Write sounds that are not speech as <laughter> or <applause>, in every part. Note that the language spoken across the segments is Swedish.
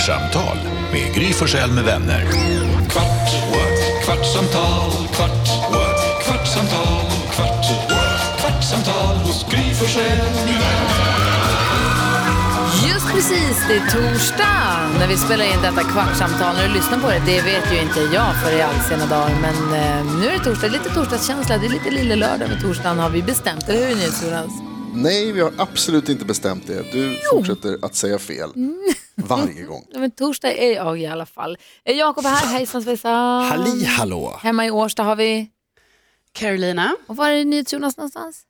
Kvartsamtal med Gry Forssell med vänner. Kvart, what? kvartsamtal, kvart, what? kvartsamtal, kvart, what? kvartsamtal hos Gry Forssell med vänner. Just precis, det är torsdag när vi spelar in detta kvartsamtal. När du lyssnar på det, det vet ju inte jag för i all sena dagar. Men eh, nu är det torsdag, lite torsdagskänsla. Det är lite lille lördag med torsdagen har vi bestämt. Eller hur NyhetsJonas? Nej, vi har absolut inte bestämt det. Du fortsätter att säga fel varje gång. Ja, men torsdag är jag i alla fall. Jakob är här, hejsan svejsan. Halli hallå! Hemma i Årsta har vi, Carolina. och var är NyhetsJonas någonstans?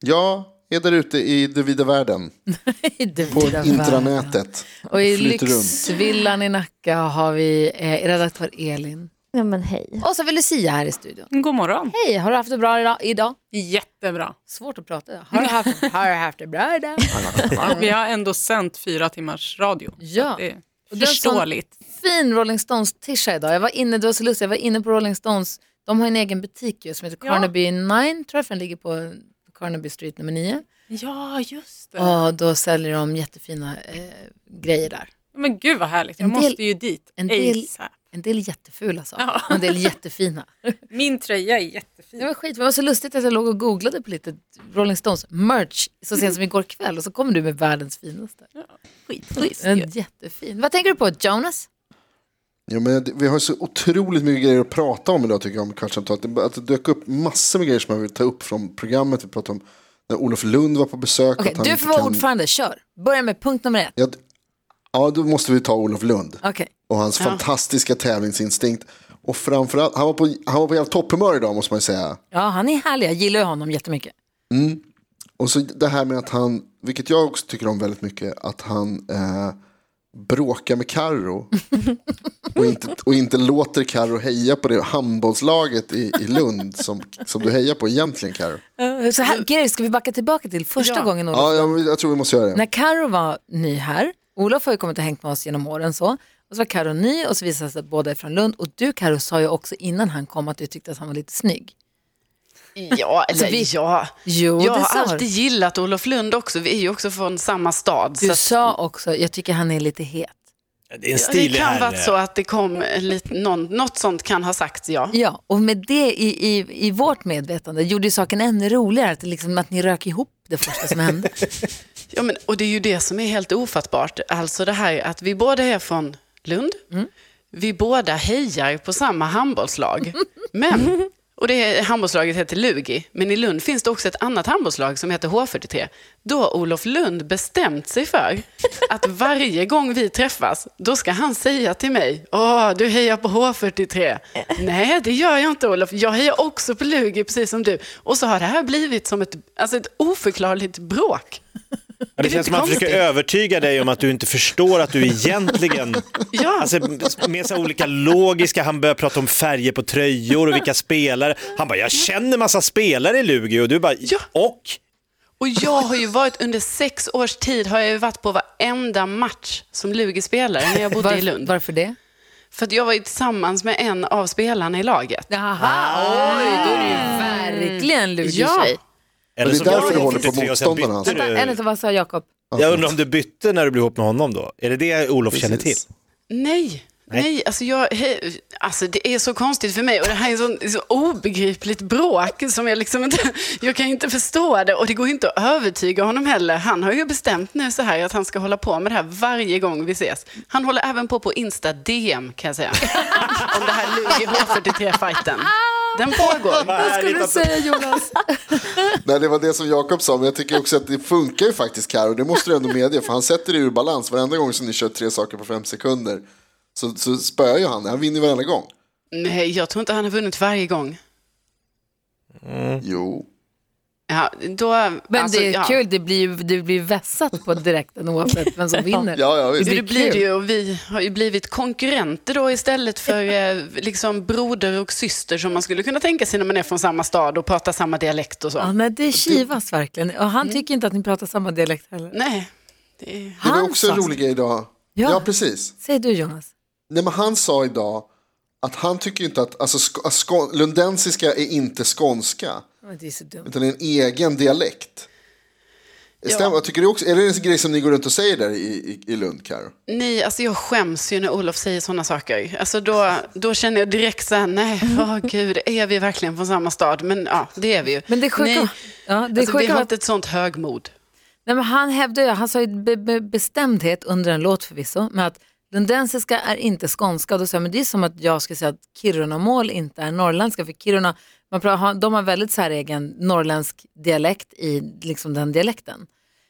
Jag är där ute i den vida världen, <laughs> I det på vida världen. intranätet. Och i. Lyxvillan i Nacka har vi eh, redaktör Elin. Ja men hej. Och så har vi Lucia här i studion. God morgon. Hej, har du haft det bra idag? idag? Jättebra. Svårt att prata. Har du haft, har du haft det bra idag? <laughs> Vi har ändå sänt fyra timmars radio. Ja. Det är Och det är en sån- förståeligt. Fin Rolling Stones-tisha idag. Jag var inne, det var så lustigt, jag var inne på Rolling Stones. De har en egen butik ju, som heter Ja. Carnaby 9, tror jag, för den ligger på Carnaby Street nummer 9. Ja, just det. Och då säljer de jättefina eh, grejer där. Men gud vad härligt. Jag En del- måste ju dit. en del- ASAP. En del jättefula saker, Ja. en del jättefina. <laughs> Min tröja är jättefin. Det var skit, det var så lustigt att jag låg och googlade på lite Rolling Stones merch så sent som igår kväll och så kommer du med världens finaste. Skitschysst. En jättefin. Vad tänker du på Jonas? Ja, men vi har så otroligt mycket grejer att prata om idag tycker jag om kvartsamtalet. Det, att det dök upp massor med grejer som jag vill ta upp från programmet. Vi pratade om när Olof Lund var på besök. Han du får vara kan- ordförande, kör. Börja med punkt nummer ett. Ja, d- ja, då måste vi ta Olof Lund Okej. och hans fantastiska tävlingsinstinkt. Och framförallt, han var på, han var på helt topphumör idag måste man ju säga. Ja, han är härlig. Jag gillar honom jättemycket. Och så det här med att han, vilket jag också tycker om väldigt mycket, att han eh, bråkar med Karro och, inte, och inte låter Karro heja på det handbollslaget i, i Lund som, som du hejar på egentligen Karro. Så här, Gary, ska vi backa tillbaka till första Ja. gången Olof? Ja, jag, jag tror vi måste göra det. När Karo var ny här, Olof har ju kommit och hängt med oss genom åren så, och så var Karo ny och så visade det sig att båda är från Lund och du Karo sa ju också innan han kom att du tyckte att han var lite snygg. Ja, eller vi- ja. Jo, jag har alltid gillat Olof Lund också. Vi är ju också från samma stad. Du så att- sa också, jag tycker han är lite het. Det Ja, det kan vara så att det kom en lit, någon, något sånt kan ha sagts, ja. Ja, och med det i, i, i vårt medvetande gjorde ju saken ännu roligare, att, liksom, att ni rök ihop det första som hände. <laughs> ja men, och det är ju det som är helt ofattbart. Alltså det här att vi båda är från Lund. Vi båda hejar på samma handbollslag. <laughs> Men, och det handbollslaget heter Lugi. Men i Lund finns det också ett annat handbollslag som heter H43. Då har Olof Lund bestämt sig för att varje gång vi träffas, då ska han säga till mig, åh, du hejar på H43. Nej, det gör jag inte Olof. Jag hejar också på Lugi, precis som du. Och så har det här blivit som ett, alltså ett oförklarligt bråk. Är det känns som att han försöker övertyga dig om att du inte förstår att du egentligen... <laughs> Ja. Alltså, med så olika logiska, han börjar prata om färger på tröjor och vilka spelare. Han bara, jag känner massa spelare i Lugi och du bara, Ja. och? Och jag har ju varit under sex års tid har jag ju varit på varenda match som Lugi spelare när jag bodde i Var, Lund. varför det? För att jag var ju tillsammans med en av spelarna i laget. Jaha, oj, då är det ju verkligen lurig Ja. Eller det är därför jag du håller på 43 och sen motståndarna, alltså. Vänta, vad sa Jakob? Jag undrar om du bytte när du blev ihop med honom då? Är det det Olof känner till? Precis. Nej, nej, alltså, jag, he, alltså det är så konstigt för mig och det här är så, så obegripligt bråk som jag liksom inte, <laughs> jag kan inte förstå det och det går inte att övertyga honom heller. Han har ju bestämt nu så här att han ska hålla på med det här varje gång vi ses. Han håller även på på Insta DM kan jag säga. <laughs> Om det här Lugi H43-fighten. Den pågår. Vad skulle du säga Jonas? <laughs> Nej, det var det som Jakob sa, men jag tycker också att det funkar ju faktiskt Karo. Det måste du ändå medge, för han sätter det ur balans. Varenda gång som ni kör tre saker på fem sekunder så, så spöar ju han. Han vinner varenda gång. Nej, jag tror inte han har vunnit varje gång. Jo. Ja, då, Men alltså, det är ja. kul, det blir det blir vässat på direkten oavsett vem som <laughs> vinner. Ja, ja, visst. Det Det blir blir det ju och vi har ju blivit konkurrenter då istället för eh, liksom broder och syster som man skulle kunna tänka sig när man är från samma stad och pratar samma dialekt och så. Ja, nej, det kivas verkligen. Och han tycker inte att ni pratar samma dialekt heller. Nej, det är... Det var Han också en sa- rolig grej idag. Ja. Ja, precis. Säg du Jonas. Nej, men han sa idag att han tycker inte att, alltså, sk- lundensiska är inte skånska, Det är så dumt. utan det är en egen dialekt. Stämmer, jag tycker det också, är det en grej som ni går runt och säger där i, i, i Lund, Karo? Nej, alltså jag skäms ju när Olof säger sådana saker. Alltså då, då känner jag direkt så här, nej, åh gud, är vi verkligen från samma stad? Men ja, det är vi ju. Men det sjuka- nej, ja, det alltså, vi sjuka har var- inte ett sånt högmod. Nej, men han hävdar ju, han sa ju be, be, bestämdhet under en låt förvisso, men att lundensiska är inte skånska. Då säger jag, men det är som att jag skulle säga att Kirunamål inte är norrländska, för Kiruna, man pratar, de har väldigt så här egen norrländsk dialekt i liksom den dialekten.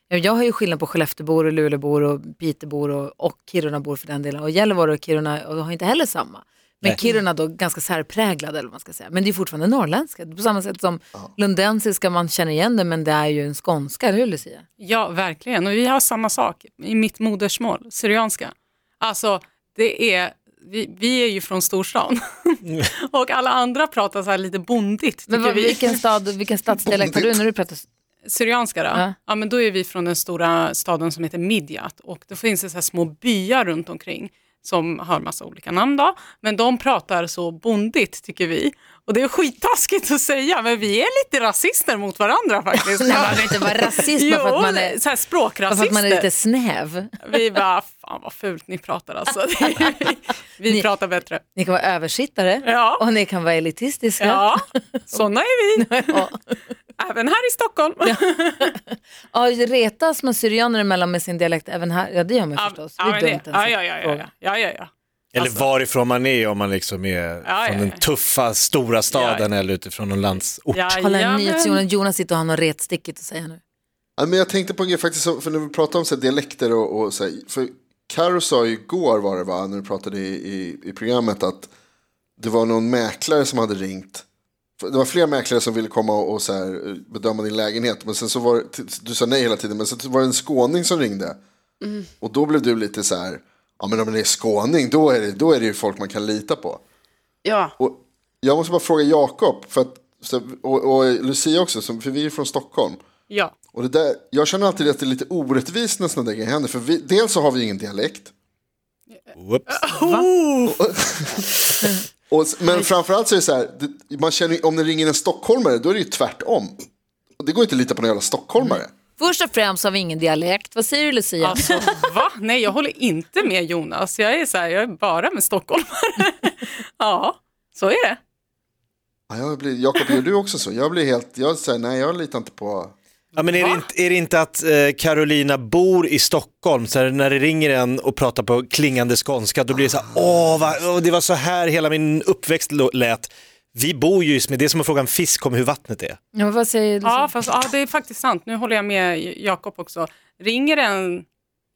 Jag har ju skillnad på Skelleftebor och Luleåbor och Pitebor och, och Kirunabor för den delen. Och Gällivare och Kiruna och har inte heller samma. Men Kiruna då ganska särpräglad eller vad man ska säga. Men det är fortfarande norrländska. På samma sätt som lundensiska, man känner igen det men det är ju en skånska, eller hur Lucia? Ja, verkligen. Och vi har samma sak i mitt modersmål, syrianska. Alltså, det är, vi, vi är ju från storstan <laughs> och alla andra pratar så här lite bondigt, Men vad, vi. vilken, stad, vilken stadsdialekt har du när du pratar? Syrianska då? Ja. Ja. men då är vi från den stora staden som heter Midjat och då finns det så här små byar runt omkring som har massa olika namn då, men de pratar så bondigt tycker vi. Och det är skittaskigt att säga, men vi är lite rasister mot varandra faktiskt. Nej, <laughs> man vill inte vara rasist jo, för att man är, så här språkrasister. för att man är lite snäv. Vi bara, fan vad fult ni pratar alltså. <laughs> <laughs> vi Ni- pratar bättre. Ni kan vara översittare Ja. och ni kan vara elitistiska. Ja, sådana är vi. Ja. Även här i Stockholm. Ja, <laughs> retas man syrianer emellan med sin dialekt även här? Ja, det gör man Ja, förstås. ja, det är dumt ja, ja, ja, ja, fråga. ja, ja, ja. Eller Alltså- varifrån man är om man liksom är Ja, från ja, den ja. tuffa stora staden eller utifrån någon landsort. Kolla Jajamän. nyhetsjonas, Jonas sitter och har något retstickigt att säga nu. Ja, men jag tänkte på en grej faktiskt, för när vi pratar om så här, dialekter och, och så här, för Karo sa ju igår var det va, när du pratade i, i, i programmet att det var någon mäklare som hade ringt. Det var flera mäklare som ville komma och, så här, bedöma din lägenhet. Men sen så var det, du sa nej hela tiden, men sen var det en skåning som ringde. Och då blev du lite så här, ja men om det är skåning, då är det, då är det ju folk man kan lita på. Ja, Och jag måste bara fråga Jakob, för att, så- och, och Lucia också, som- för vi är från Stockholm. Ja. Och det där, jag känner alltid att det är lite orättvist när sådana där grejer händer. För vi, dels så har vi ingen dialekt. Whoops. <laughs> <laughs> Och, men framförallt så är det så här, man känner, om det ringer en stockholmare då är det ju tvärtom. Det går inte att lita på någon jävla stockholmare. Först och främst har vi ingen dialekt. Vad säger du Lucia? Alltså, va? Nej, jag håller inte med Jonas. Jag är så här, jag är bara med stockholmare. <laughs> ja, så är det. Ja, jag blir, Jakob, gör du också så? Jag blir helt, jag säger nej jag litar inte på. Ja, men är, det inte, är det inte att eh, Carolina bor i Stockholm, så när det ringer en och pratar på klingande skånska, då blir det så här, åh, vad, åh, det var så här hela min uppväxt lät. Vi bor ju i Smed, det är som att fråga en fisk om hur vattnet är. Ja, vad säger Lucia? Ja, fast ja, det är faktiskt sant. Nu håller jag med Jakob också. Ringer en,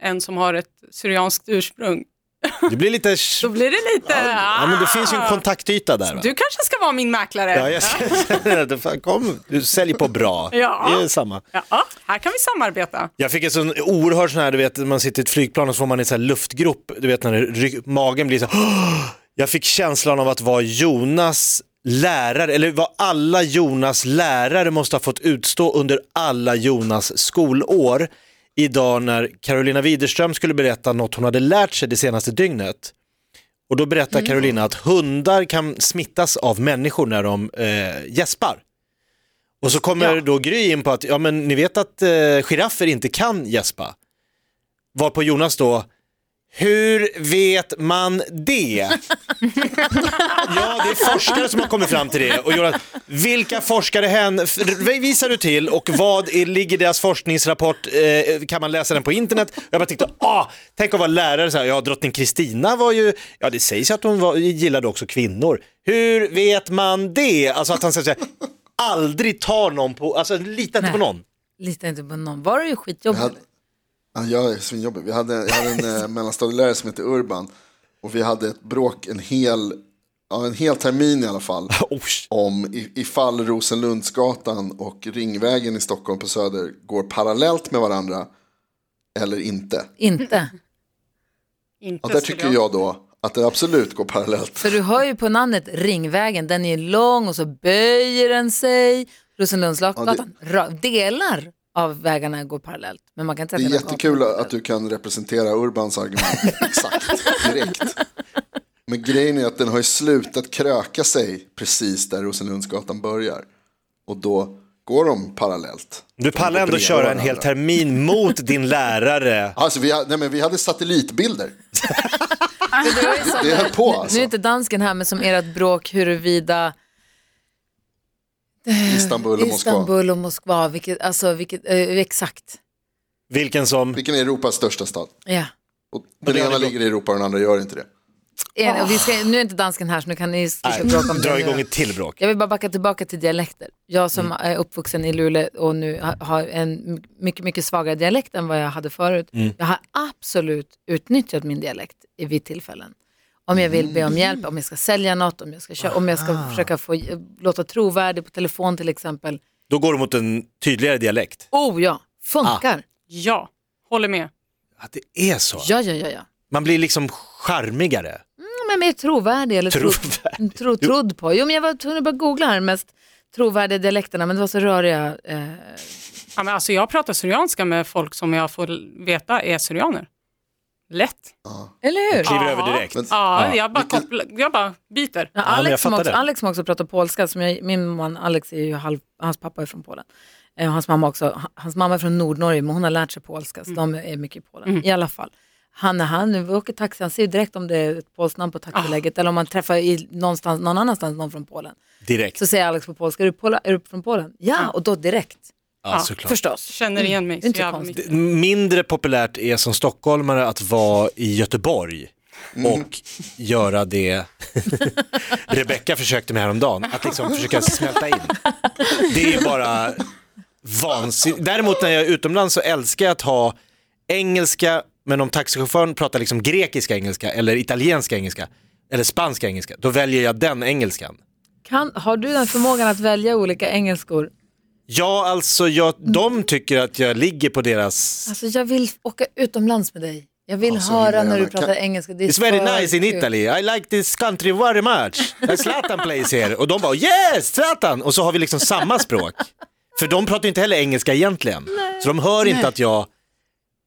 en som har ett syrianskt ursprung, Det blir lite... då blir det lite... Ja, men det finns ju en kontaktyta där. Va? Du kanske ska vara min mäklare. Ja, jag ska, <laughs> kom, du säljer på bra. <laughs> Ja. Det är samma. Ja, här kan vi samarbeta. Jag fick en sån oerhörd sån här, du vet, man sitter i ett flygplan och så får man en sån här luftgrop, du vet när det, ry- magen blir så <gasps> Jag fick känslan av att vara Jonas lärare, eller vad alla Jonas lärare måste ha fått utstå under alla Jonas skolår. Idag när Carolina Widerström skulle berätta något hon hade lärt sig det senaste dygnet. Och då berättar Carolina att hundar kan smittas av människor när de eh, gäspar. Och så kommer då Gry in på att, ja men ni vet att eh, giraffer inte kan gäspa. Varpå Jonas då, hur vet man det? <laughs> ja, det är forskare som har kommit fram till det. Och Jonas, vilka forskare hän, visar du till och vad är, ligger deras forskningsrapport? Eh, kan man läsa den på internet? Jag bara tänkte, ah, tänk att vara lärare så här. Ja, drottning Kristina var ju, ja det sägs att hon var, gillade också kvinnor. Hur vet man det? Alltså att han säger aldrig tar någon på, alltså lita inte på någon. Litar inte på någon. Var du ju Jag skitjobbig? hade, ja, jag är svinjobbig. Vi hade, jag hade en eh, <laughs> mellanstadielärare som heter Urban. Och vi hade ett bråk en hel, ja, en hel termin i alla fall. <laughs> Om i- ifall Rosenlundsgatan och Ringvägen i Stockholm på Söder går parallellt med varandra eller inte. Inte. <laughs> Inte Och där skulle tycker jag då att det absolut går parallellt. För du hör ju på namnet Ringvägen, den är lång och så böjer den sig. Rosenlundsgatan, ra- delar av vägarna går parallellt. Men man kan inte Det är att jättekul att du kan representera Urbans argument exakt, direkt. Men grejen är att den har ju slutat kröka sig precis där Rosenlundsgatan börjar. Och då går de parallellt. Du pallar ändå bredvid köra en hel termin mot din lärare. <laughs> Alltså vi, ha- nej, men vi hade satellitbilder. <laughs> Det Det höll på, alltså. Nu är inte dansken här, men som ert bråk huruvida Istanbul och Moskva. Istanbul och Moskva, vilket, alltså vilket, eh, exakt. Vilken som... Vilken är Europas största stad? Ja. Och den ena ligger i Europa och den andra gör inte det. En, och vi ska, nu är inte dansken här så nu kan ni slippa bråka om det. Dra igång ett till bråk. Jag vill bara backa tillbaka till dialekter. Jag som är uppvuxen i Luleå och nu ha- har en mycket, mycket svagare dialekt än vad jag hade förut. Jag har absolut utnyttjat min dialekt i vid tillfällen. Om jag vill be om hjälp, om jag ska sälja något, om jag ska, kö- om jag ska försöka få låta trovärdig på telefon till exempel. Då går du mot en tydligare dialekt. Oh ja, funkar. Ja, håller med. Att det är så. Ja, ja, ja. ja. Man blir liksom charmigare. Mm, Men mer trovärdig eller tro, Trovärdig. tro, trodd på. Jo, men jag var tvungen att bara googla här mest trovärdiga dialekterna, men det var så röriga. Eh, Ja, men alltså jag pratar syrianska med folk som jag får veta är syrianer. Lätt. eller hur? Kliver Ja. över direkt. Men- Ja, jag, bara Vilken- kopplar, jag bara byter. Ja, men jag Alex, som fattar också, det. Alex som också pratar polska, som jag, min man Alex är ju halv, hans pappa är från Polen. Eh, och hans mamma också, hans mamma är från Nordnorge men hon har lärt sig polska så de är mycket i Polen. I alla fall. Han, när han nu åker taxi, han ser ju direkt om det är ett polskt namn på taxiläget eller om man träffar i, någonstans, någon annanstans någon från Polen. Direkt. Så säger Alex på polska, är du, Pola, är du från Polen? Ja, och då direkt. Ja, såklart. Förstås. Känner igen mig så inte jävla mycket. Mindre populärt är som stockholmare att vara i Göteborg och göra det <laughs> Rebecka försökte med häromdagen, att liksom försöka smälta in. Det är bara vansinnigt. Däremot när jag är utomlands så älskar jag att ha engelska, men om taxichauffören pratar liksom grekiska engelska eller italienska engelska eller spanska engelska, då väljer jag den engelskan. Kan, har du den förmågan att välja olika engelskor? Ja, alltså jag, de tycker att jag ligger på deras Alltså jag vill åka utomlands med dig. Jag vill Alltså, höra när du Kan- pratar engelska. Det är It's very för nice in kul. Italy, I like this country very much. Zlatan plays here. Och de bara yes, Zlatan! Och så har vi liksom samma språk. För de pratar ju inte heller engelska egentligen. Så de hör inte att jag,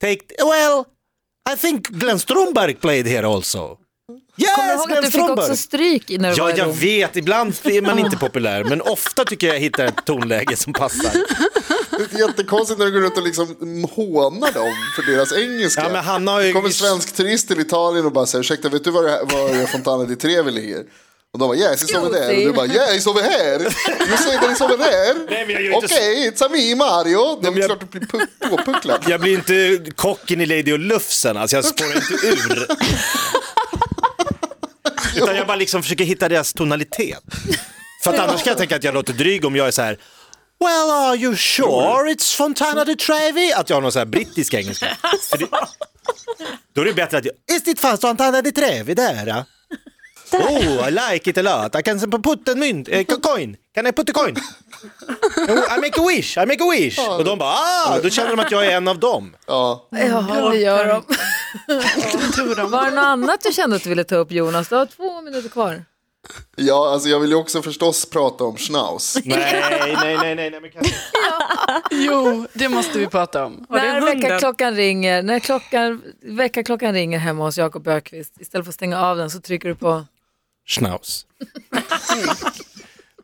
take, well, I think Glenn Strömberg played here also. Yes, Kommer du ihåg att du fick också stryk när du var Ja, i jag Rom? vet, ibland är man inte populär, men ofta tycker jag jag hittar ett tonläge som passar. Det är jättekonstigt när du går runt och liksom hånar dem för deras engelska. Ja, men Hanna har ju- Det kommer en svensk turist till Italien och bara säger, ursäkta vet du var, det, var Fontana di Trevi ligger? Och de bara, yes it's over there. Och du bara, yeah it's over here. You say that it's over there. Nej, men jag gör Okej, it's a me Mario. Det är jag- klart du blir pu- påpucklad. Jag blir inte kocken i Lady och Lufsen, alltså jag spårar inte ur. <laughs> Utan jag bara liksom försöker hitta deras tonalitet. För att annars kan jag tänka att jag låter dryg om jag är så här Well are you sure it's Fontana di Trevi? Att jag har någon så här brittisk engelska. <laughs> För det, då är det bättre att jag, Is it fast Fontana di Trevi där? Ja?" Oh, I like it a lot. I can put a mynt, eh, coin. Can I put a coin? Oh, I make a wish, I make a wish. Och de bara, ah, då känner de att jag är en av dem. Ja. Ja, det gör de. <laughs> Var det något annat du kände att du ville ta upp Jonas? Du har två minuter kvar. ja, alltså jag vill ju också förstås prata om schnauz. <laughs> Nej, nej, nej, nej, nej men. Jo, det måste vi prata om. När väckarklockan ringer, när klockan, väckarklockan ringer hemma hos Jakob Ökvist istället för att stänga av den så trycker du på Schnauz.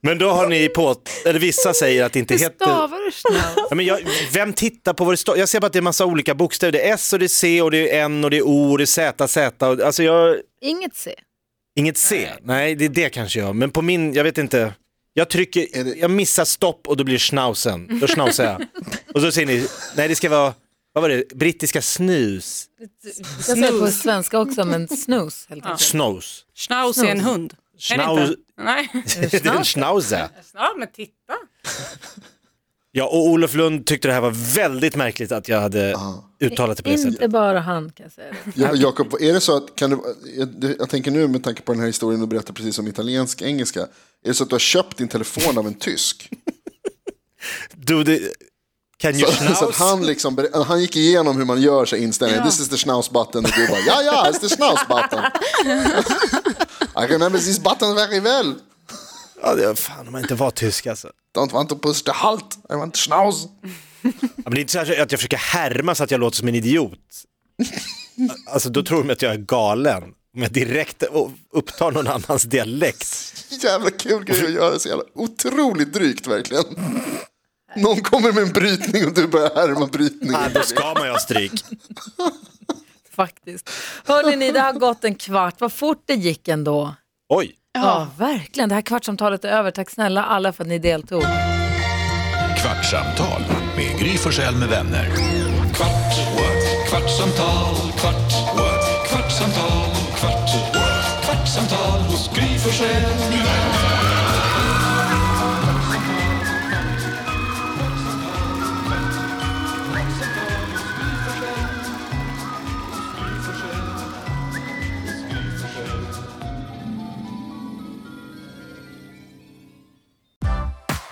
Men då har ni på, eller vissa säger att det inte Hur heter... stavar du schnauz? Ja, men jag, vem tittar på vad det står? Jag ser bara att det är massa olika bokstäver. Det är S och det är C och det är N och det är O och det är Z, Z. Och, alltså jag, Inget C. inget C. Nej, det är det kanske jag. Men på min, jag vet inte. Jag trycker, jag missar stopp och då blir det schnauzen. Då schnauzar jag. <laughs> Och så säger ni, nej det ska vara, vad var det, brittiska snus. Jag säger på svenska också, men snus helt enkelt. Snus. Schnauz är en hund. Är det Schnauz, inte? Nej. <laughs> det är en schnauzer. Ja, men titta. Ja, och Olof Lund tyckte det här var väldigt märkligt att jag hade uttalat det på det sättet. Inte bara han kan jag säga. Ja, Jakob, är det så att, kan du, jag, jag tänker nu med tanke på den här historien du berättar precis om italiensk engelska. Är det så att du har köpt din telefon av en tysk? Du, det, can you Så, <laughs> så han, liksom, han gick igenom hur man gör sig inställningen. This is the schnauz button. Och du bara, ja ja, it's the schnauz button. <laughs> I remember this button very well. Ja, det, fan om man inte var tysk alltså. Don't want to push the halt, I want schnauz. Ja, men det är inte så här att jag försöker härma så att jag låter som en idiot. Alltså då tror de att jag är galen. Om jag direkt upptar någon annans dialekt. <laughs> Jävla kul grej att göra, så jävla otroligt drygt verkligen. Någon kommer med en brytning och du börjar härma brytningen. Ah, då ska man ju ha stryk. <laughs> Faktiskt. Hörrni, ni, det har gått en kvart. Vad fort det gick ändå. Oj, Ja, verkligen. Det här kvartsamtalet är över. Tack snälla alla för att ni deltog. Kvartsamtal med Gry Forssell med vänner. Kvart, what? kvartsamtal, kvart, what? kvartsamtal, kvart, what? kvartsamtal hos Gry Forssell med